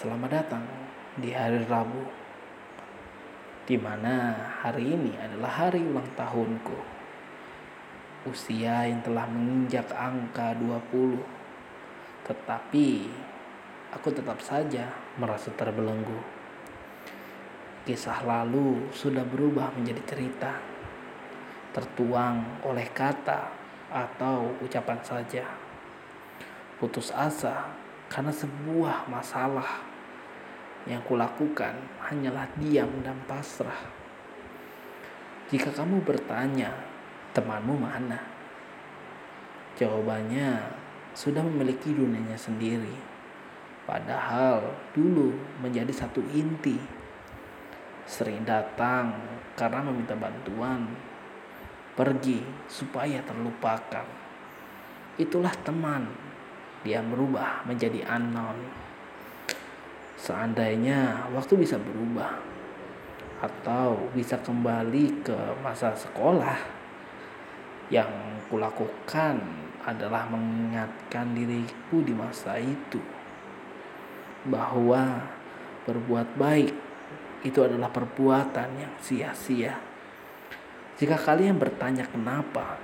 Selamat datang di hari Rabu, di mana hari ini adalah hari ulang tahunku. Usia yang telah menginjak angka 20, tetapi aku tetap saja merasa terbelenggu. Kisah lalu sudah berubah menjadi cerita, tertuang oleh kata atau ucapan saja. Putus asa karena sebuah masalah yang kulakukan hanyalah diam dan pasrah. Jika kamu bertanya, temanmu mana? Jawabannya sudah memiliki dunianya sendiri. Padahal dulu menjadi satu inti. Sering datang karena meminta bantuan. Pergi supaya terlupakan. Itulah teman. Dia berubah menjadi anon. Seandainya waktu bisa berubah atau bisa kembali ke masa sekolah, yang kulakukan adalah mengingatkan diriku di masa itu bahwa berbuat baik itu adalah perbuatan yang sia-sia. Jika kalian bertanya kenapa,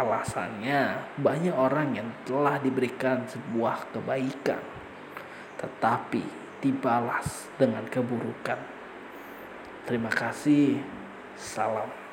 alasannya banyak orang yang telah diberikan sebuah kebaikan, tetapi dibalas dengan keburukan. Terima kasih. Salam.